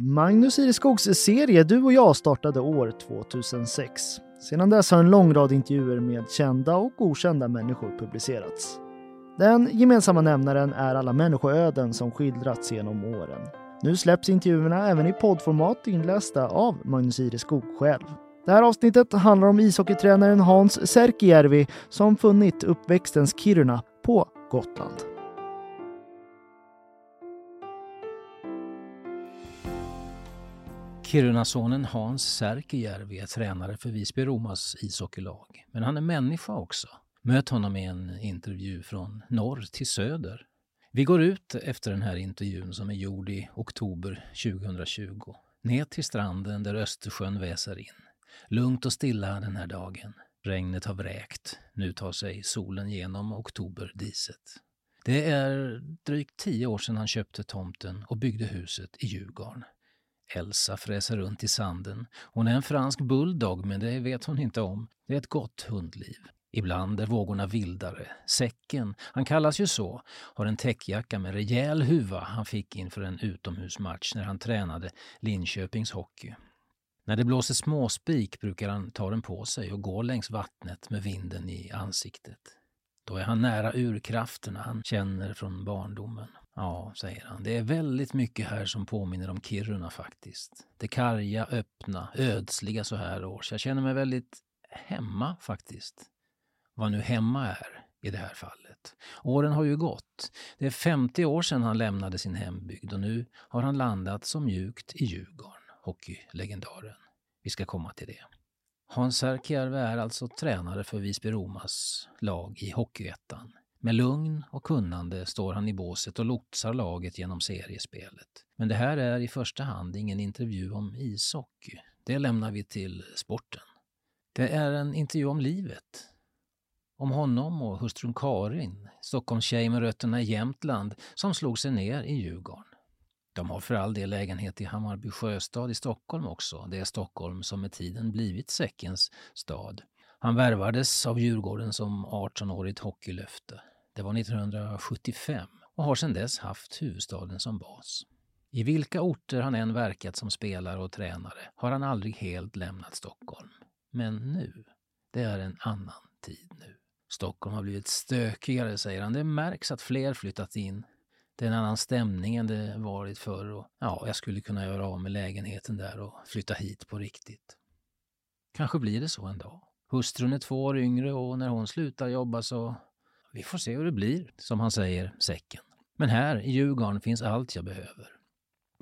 Magnus Ireskogs serie Du och jag startade år 2006. Sedan dess har en lång rad intervjuer med kända och okända människor publicerats. Den gemensamma nämnaren är alla människoöden som skildrats genom åren. Nu släpps intervjuerna även i poddformat inlästa av Magnus Ireskog själv. Det här avsnittet handlar om ishockeytränaren Hans Särkijärvi som funnit uppväxtens Kiruna på Gotland. Kirunasonen Hans Särkijärvi är tränare för Visby Romas ishockeylag. Men han är människa också. Möt honom i en intervju från norr till söder. Vi går ut efter den här intervjun som är gjord i oktober 2020. Ner till stranden där Östersjön väser in. Lugnt och stilla den här dagen. Regnet har vräkt. Nu tar sig solen genom oktoberdiset. Det är drygt tio år sedan han köpte tomten och byggde huset i Djurgården. Elsa fräser runt i sanden. Hon är en fransk bulldog, men det vet hon inte om. Det är ett gott hundliv. Ibland är vågorna vildare. Säcken, han kallas ju så, har en täckjacka med rejäl huva han fick inför en utomhusmatch när han tränade Linköpings hockey. När det blåser småspik brukar han ta den på sig och gå längs vattnet med vinden i ansiktet. Då är han nära urkrafterna han känner från barndomen. Ja, säger han, det är väldigt mycket här som påminner om Kiruna faktiskt. Det karga, öppna, ödsliga så här års. Jag känner mig väldigt hemma faktiskt. Vad nu hemma är i det här fallet. Åren har ju gått. Det är 50 år sedan han lämnade sin hembygd och nu har han landat så mjukt i Djurgården, hockeylegendaren. Vi ska komma till det. Hans Särkijärvi är alltså tränare för Visby Romas lag i Hockeyettan. Med lugn och kunnande står han i båset och lotsar laget genom seriespelet. Men det här är i första hand ingen intervju om ishockey. Det lämnar vi till sporten. Det är en intervju om livet. Om honom och hustrun Karin, Stockholmstjej med rötterna i Jämtland, som slog sig ner i Djurgården. De har för all del lägenhet i Hammarby sjöstad i Stockholm också. Det är Stockholm som med tiden blivit säckens stad. Han värvades av Djurgården som 18-årigt hockeylöfte. Det var 1975 och har sedan dess haft huvudstaden som bas. I vilka orter han än verkat som spelare och tränare har han aldrig helt lämnat Stockholm. Men nu, det är en annan tid nu. Stockholm har blivit stökigare, säger han. Det märks att fler flyttat in. Det är en annan stämning än det varit förr och ja, jag skulle kunna göra av med lägenheten där och flytta hit på riktigt. Kanske blir det så en dag. Hustrun är två år yngre och när hon slutar jobba så... Vi får se hur det blir, som han säger, säcken. Men här i Djurgården finns allt jag behöver.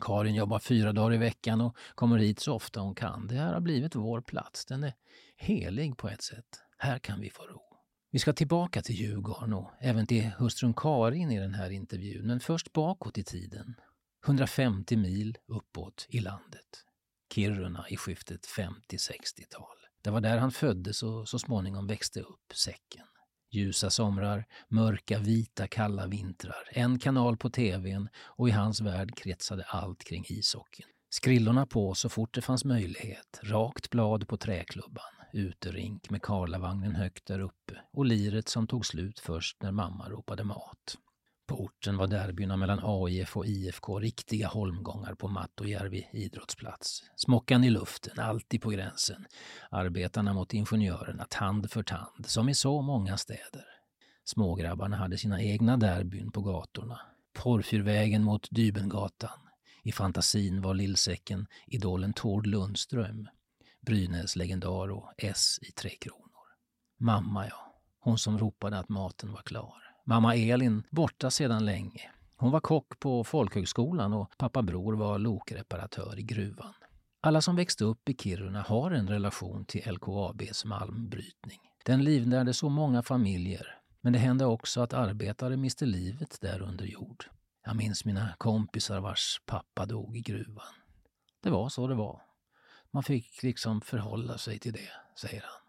Karin jobbar fyra dagar i veckan och kommer hit så ofta hon kan. Det här har blivit vår plats. Den är helig på ett sätt. Här kan vi få ro. Vi ska tillbaka till Djurgården och även till hustrun Karin i den här intervjun, men först bakåt i tiden. 150 mil uppåt i landet. Kiruna i skiftet 50-60-tal. Det var där han föddes och så småningom växte upp säcken. Ljusa somrar, mörka, vita, kalla vintrar, en kanal på tvn och i hans värld kretsade allt kring ishockeyn. Skrillorna på så fort det fanns möjlighet, rakt blad på träklubban, uterink med Karlavagnen högt där uppe och liret som tog slut först när mamma ropade mat. På orten var derbyna mellan AIF och IFK riktiga holmgångar på Mattojärvi idrottsplats. Smockan i luften, alltid på gränsen. Arbetarna mot ingenjörerna, tand för tand, som i så många städer. Smågrabbarna hade sina egna derbyn på gatorna. Porrfyrvägen mot Dybengatan. I fantasin var lillsäcken idolen Tord Lundström. Brynäs legendar och S i Tre Kronor. Mamma, ja. Hon som ropade att maten var klar. Mamma Elin borta sedan länge. Hon var kock på folkhögskolan och pappa Bror var lokreparatör i gruvan. Alla som växte upp i Kiruna har en relation till LKABs malmbrytning. Den livnärde så många familjer, men det hände också att arbetare miste livet där under jord. Jag minns mina kompisar vars pappa dog i gruvan. Det var så det var. Man fick liksom förhålla sig till det, säger han.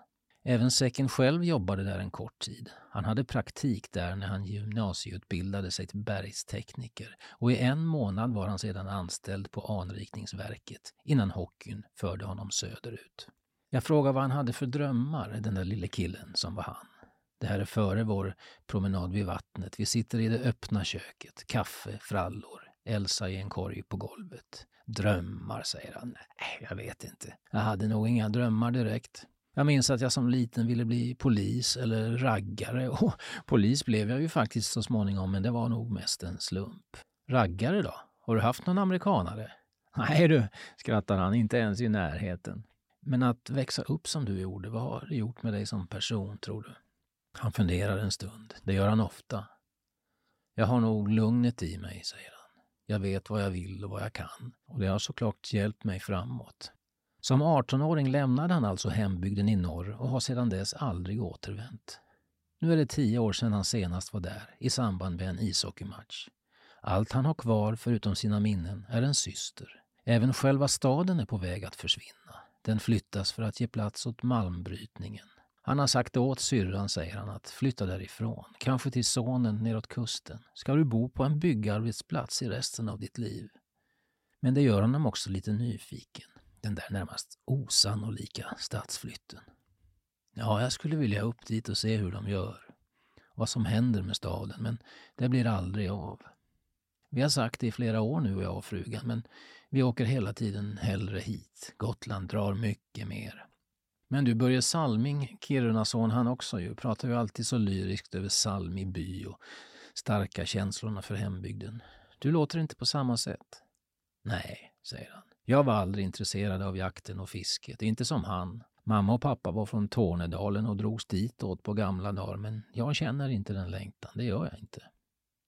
Även Säcken själv jobbade där en kort tid. Han hade praktik där när han gymnasieutbildade sig till bergstekniker och i en månad var han sedan anställd på anrikningsverket innan hockeyn förde honom söderut. Jag frågade vad han hade för drömmar, den där lille killen som var han. Det här är före vår promenad vid vattnet. Vi sitter i det öppna köket, kaffe, frallor, Elsa i en korg på golvet. Drömmar, säger han. Nej, jag vet inte. Jag hade nog inga drömmar direkt. Jag minns att jag som liten ville bli polis eller raggare och polis blev jag ju faktiskt så småningom men det var nog mest en slump. Raggare då? Har du haft någon amerikanare? Nej du, skrattar han, inte ens i närheten. Men att växa upp som du gjorde, vad har det gjort med dig som person, tror du? Han funderar en stund. Det gör han ofta. Jag har nog lugnet i mig, säger han. Jag vet vad jag vill och vad jag kan. Och det har såklart hjälpt mig framåt. Som 18-åring lämnade han alltså hembygden i norr och har sedan dess aldrig återvänt. Nu är det tio år sedan han senast var där, i samband med en ishockeymatch. Allt han har kvar, förutom sina minnen, är en syster. Även själva staden är på väg att försvinna. Den flyttas för att ge plats åt malmbrytningen. Han har sagt åt syrran, säger han, att flytta därifrån. Kanske till sonen neråt kusten. Ska du bo på en byggarbetsplats i resten av ditt liv? Men det gör honom också lite nyfiken. Den där närmast osannolika stadsflytten. Ja, jag skulle vilja upp dit och se hur de gör. Vad som händer med staden, men det blir aldrig av. Vi har sagt det i flera år nu, jag och frugan, men vi åker hela tiden hellre hit. Gotland drar mycket mer. Men du, Börje Salming, Kirunason han också ju, pratar ju alltid så lyriskt över Salmi by och starka känslorna för hembygden. Du låter inte på samma sätt. Nej, säger han. Jag var aldrig intresserad av jakten och fisket, inte som han. Mamma och pappa var från Tornedalen och drogs ditåt på gamla dagar, men jag känner inte den längtan, det gör jag inte.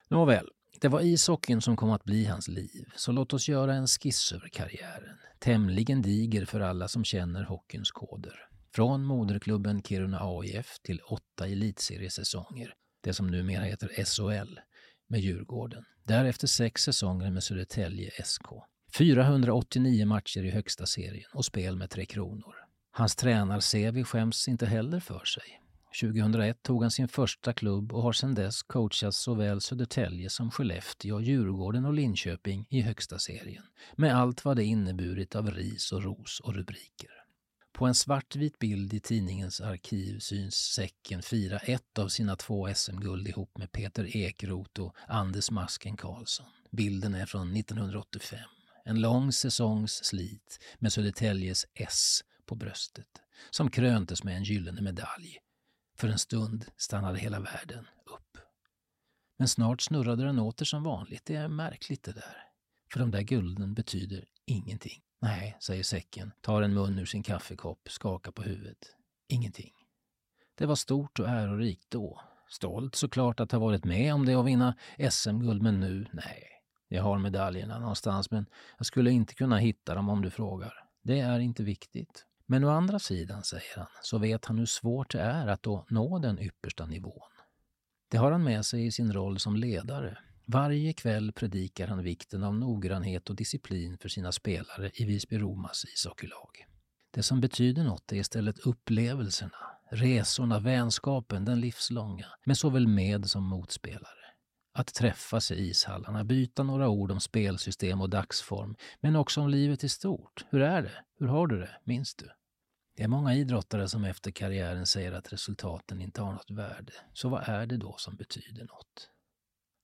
Nåväl, det var ishockeyn som kom att bli hans liv, så låt oss göra en skiss över karriären. Tämligen diger för alla som känner hockeyns koder. Från moderklubben Kiruna AIF till åtta elitseriesäsonger, det som numera heter SHL, med Djurgården. Därefter sex säsonger med Södertälje SK. 489 matcher i högsta serien och spel med Tre Kronor. Hans tränar-CV skäms inte heller för sig. 2001 tog han sin första klubb och har sedan dess coachat såväl Södertälje som Skellefteå, Djurgården och Linköping i högsta serien. Med allt vad det inneburit av ris och ros och rubriker. På en svartvit bild i tidningens arkiv syns Säcken fira ett av sina två SM-guld ihop med Peter Ekroth och Anders Masken Karlsson. Bilden är från 1985. En lång säsongs slit med Södertäljes S på bröstet som kröntes med en gyllene medalj. För en stund stannade hela världen upp. Men snart snurrade den åter som vanligt. Det är märkligt det där. För de där gulden betyder ingenting. Nej, säger säcken, tar en mun ur sin kaffekopp, skakar på huvudet. Ingenting. Det var stort och ärorikt då. Stolt såklart att ha varit med om det och vinna SM-guld, men nu, nej. Jag har medaljerna någonstans, men jag skulle inte kunna hitta dem om du frågar. Det är inte viktigt. Men å andra sidan, säger han, så vet han hur svårt det är att då nå den yppersta nivån. Det har han med sig i sin roll som ledare. Varje kväll predikar han vikten av noggrannhet och disciplin för sina spelare i Visby-Romas ishockeylag. Det som betyder något är istället upplevelserna, resorna, vänskapen, den livslånga, med såväl med som motspelare. Att träffas i ishallarna, byta några ord om spelsystem och dagsform, men också om livet i stort. Hur är det? Hur har du det? Minns du? Det är många idrottare som efter karriären säger att resultaten inte har något värde. Så vad är det då som betyder något?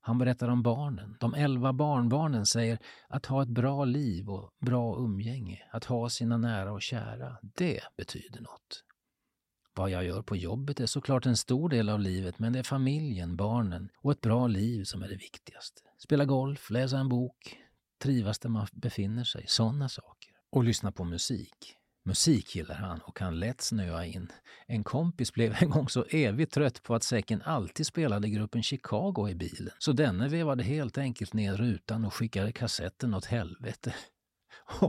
Han berättar om barnen. De elva barnbarnen säger att ha ett bra liv och bra umgänge, att ha sina nära och kära, det betyder något. Vad jag gör på jobbet är såklart en stor del av livet, men det är familjen, barnen och ett bra liv som är det viktigaste. Spela golf, läsa en bok, trivas där man befinner sig, sådana saker. Och lyssna på musik. Musik gillar han och kan lätt snöa in. En kompis blev en gång så evigt trött på att säcken alltid spelade gruppen Chicago i bilen, så denne vevade helt enkelt ner rutan och skickade kassetten åt helvete.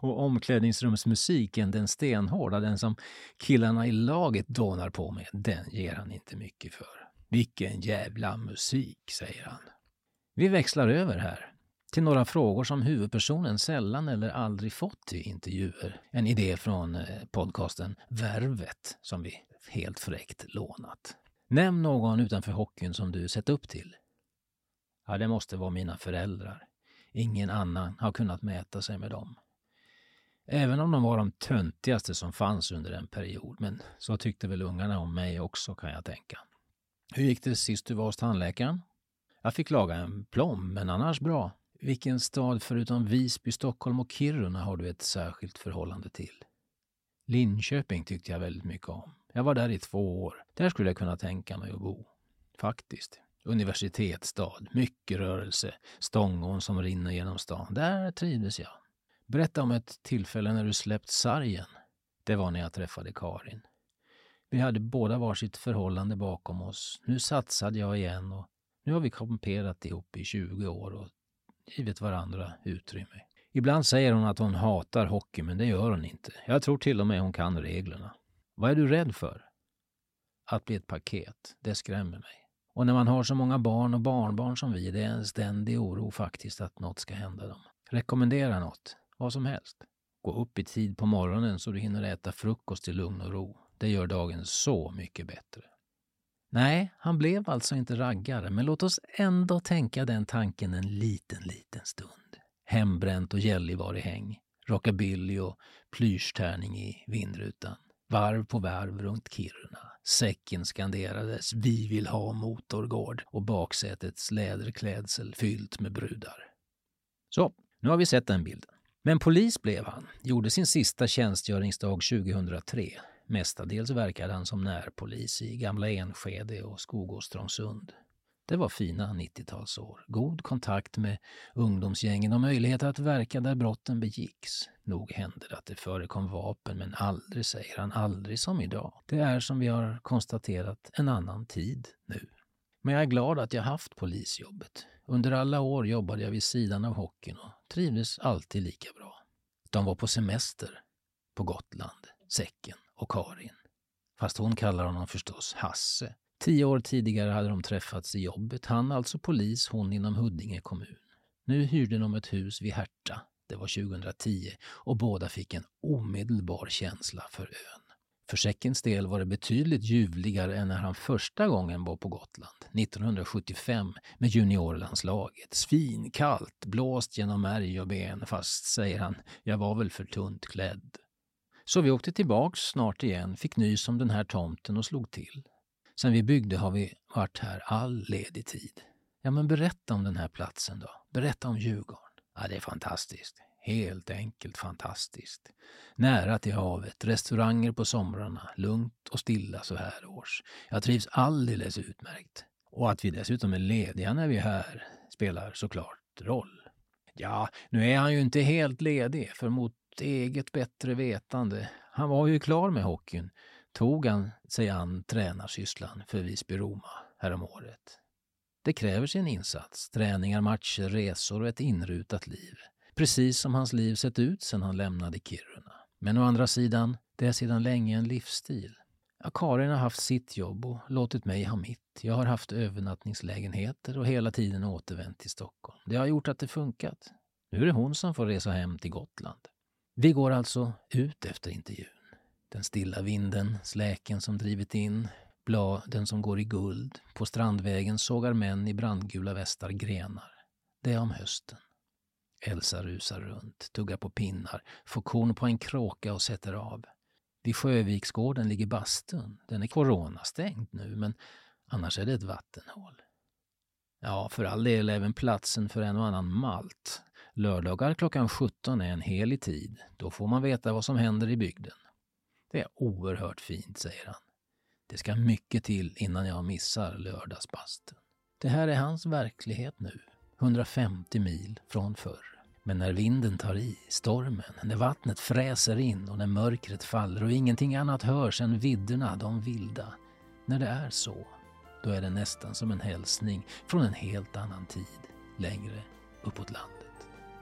och omklädningsrumsmusiken, den stenhårda, den som killarna i laget dånar på med, den ger han inte mycket för. Vilken jävla musik, säger han. Vi växlar över här till några frågor som huvudpersonen sällan eller aldrig fått i intervjuer. En idé från eh, podcasten Värvet som vi helt fräckt lånat. Nämn någon utanför hockeyn som du sett upp till. Ja, det måste vara mina föräldrar. Ingen annan har kunnat mäta sig med dem. Även om de var de töntigaste som fanns under en period, men så tyckte väl ungarna om mig också kan jag tänka. Hur gick det sist du var hos tandläkaren? Jag fick laga en plom, men annars bra. Vilken stad förutom Visby, Stockholm och Kiruna har du ett särskilt förhållande till? Linköping tyckte jag väldigt mycket om. Jag var där i två år. Där skulle jag kunna tänka mig att bo. Faktiskt. Universitetsstad, mycket rörelse, Stångån som rinner genom stan. Där trivdes jag. Berätta om ett tillfälle när du släppt sargen. Det var när jag träffade Karin. Vi hade båda varsitt förhållande bakom oss. Nu satsade jag igen och nu har vi komperat ihop i 20 år och givit varandra utrymme. Ibland säger hon att hon hatar hockey, men det gör hon inte. Jag tror till och med hon kan reglerna. Vad är du rädd för? Att bli ett paket, det skrämmer mig. Och när man har så många barn och barnbarn som vi, det är en ständig oro faktiskt att något ska hända dem. Rekommendera något, vad som helst. Gå upp i tid på morgonen så du hinner äta frukost i lugn och ro. Det gör dagen så mycket bättre. Nej, han blev alltså inte raggare, men låt oss ändå tänka den tanken en liten, liten stund. Hembränt och Gällivare-häng, rockabilly och plyschtärning i vindrutan. Varv på varv runt Kiruna. Säcken skanderades ”Vi vill ha motorgård” och baksätets läderklädsel fyllt med brudar. Så, nu har vi sett den bilden. Men polis blev han, gjorde sin sista tjänstgöringsdag 2003. Mestadels verkade han som närpolis i gamla Enskede och Skogås-Trångsund. Det var fina 90-talsår. God kontakt med ungdomsgängen och möjlighet att verka där brotten begicks. Nog hände det att det förekom vapen, men aldrig, säger han, aldrig som idag. Det är som vi har konstaterat en annan tid nu. Men jag är glad att jag haft polisjobbet. Under alla år jobbade jag vid sidan av hockeyn och trivdes alltid lika bra. De var på semester på Gotland, Säcken och Karin. Fast hon kallar honom förstås Hasse. Tio år tidigare hade de träffats i jobbet, han alltså polis, hon inom Huddinge kommun. Nu hyrde de ett hus vid Herta, det var 2010, och båda fick en omedelbar känsla för ön. För Säckens del var det betydligt ljuvligare än när han första gången var på Gotland, 1975, med juniorlandslaget. Svinkallt, blåst genom märg och ben, fast, säger han, jag var väl för tunt klädd. Så vi åkte tillbaks snart igen, fick nys om den här tomten och slog till. Sen vi byggde har vi varit här all ledig tid. Ja, men berätta om den här platsen då. Berätta om Djurgården. Ja, det är fantastiskt. Helt enkelt fantastiskt. Nära till havet, restauranger på somrarna, lugnt och stilla så här års. Jag trivs alldeles utmärkt. Och att vi dessutom är lediga när vi är här spelar såklart roll. Ja, nu är han ju inte helt ledig, för mot eget bättre vetande. Han var ju klar med hockeyn tog han sig an tränarsysslan för Visby-Roma häromåret. Det kräver sin insats, träningar, matcher, resor och ett inrutat liv. Precis som hans liv sett ut sedan han lämnade Kiruna. Men å andra sidan, det är sedan länge en livsstil. Ja, Karin har haft sitt jobb och låtit mig ha mitt. Jag har haft övernattningslägenheter och hela tiden återvänt till Stockholm. Det har gjort att det funkat. Nu är det hon som får resa hem till Gotland. Vi går alltså ut efter intervjun. Den stilla vinden, släken som drivit in, bladen som går i guld. På Strandvägen sågar män i brandgula västar grenar. Det är om hösten. Elsa rusar runt, tuggar på pinnar, får korn på en kråka och sätter av. Vid Sjöviksgården ligger bastun. Den är coronastängd nu, men annars är det ett vattenhål. Ja, för all del även platsen för en och annan malt. Lördagar klockan 17 är en helig tid. Då får man veta vad som händer i bygden. Det är oerhört fint, säger han. Det ska mycket till innan jag missar lördagsbastun. Det här är hans verklighet nu, 150 mil från förr. Men när vinden tar i, stormen, när vattnet fräser in och när mörkret faller och ingenting annat hörs än vidderna, de vilda. När det är så, då är det nästan som en hälsning från en helt annan tid, längre uppåt landet.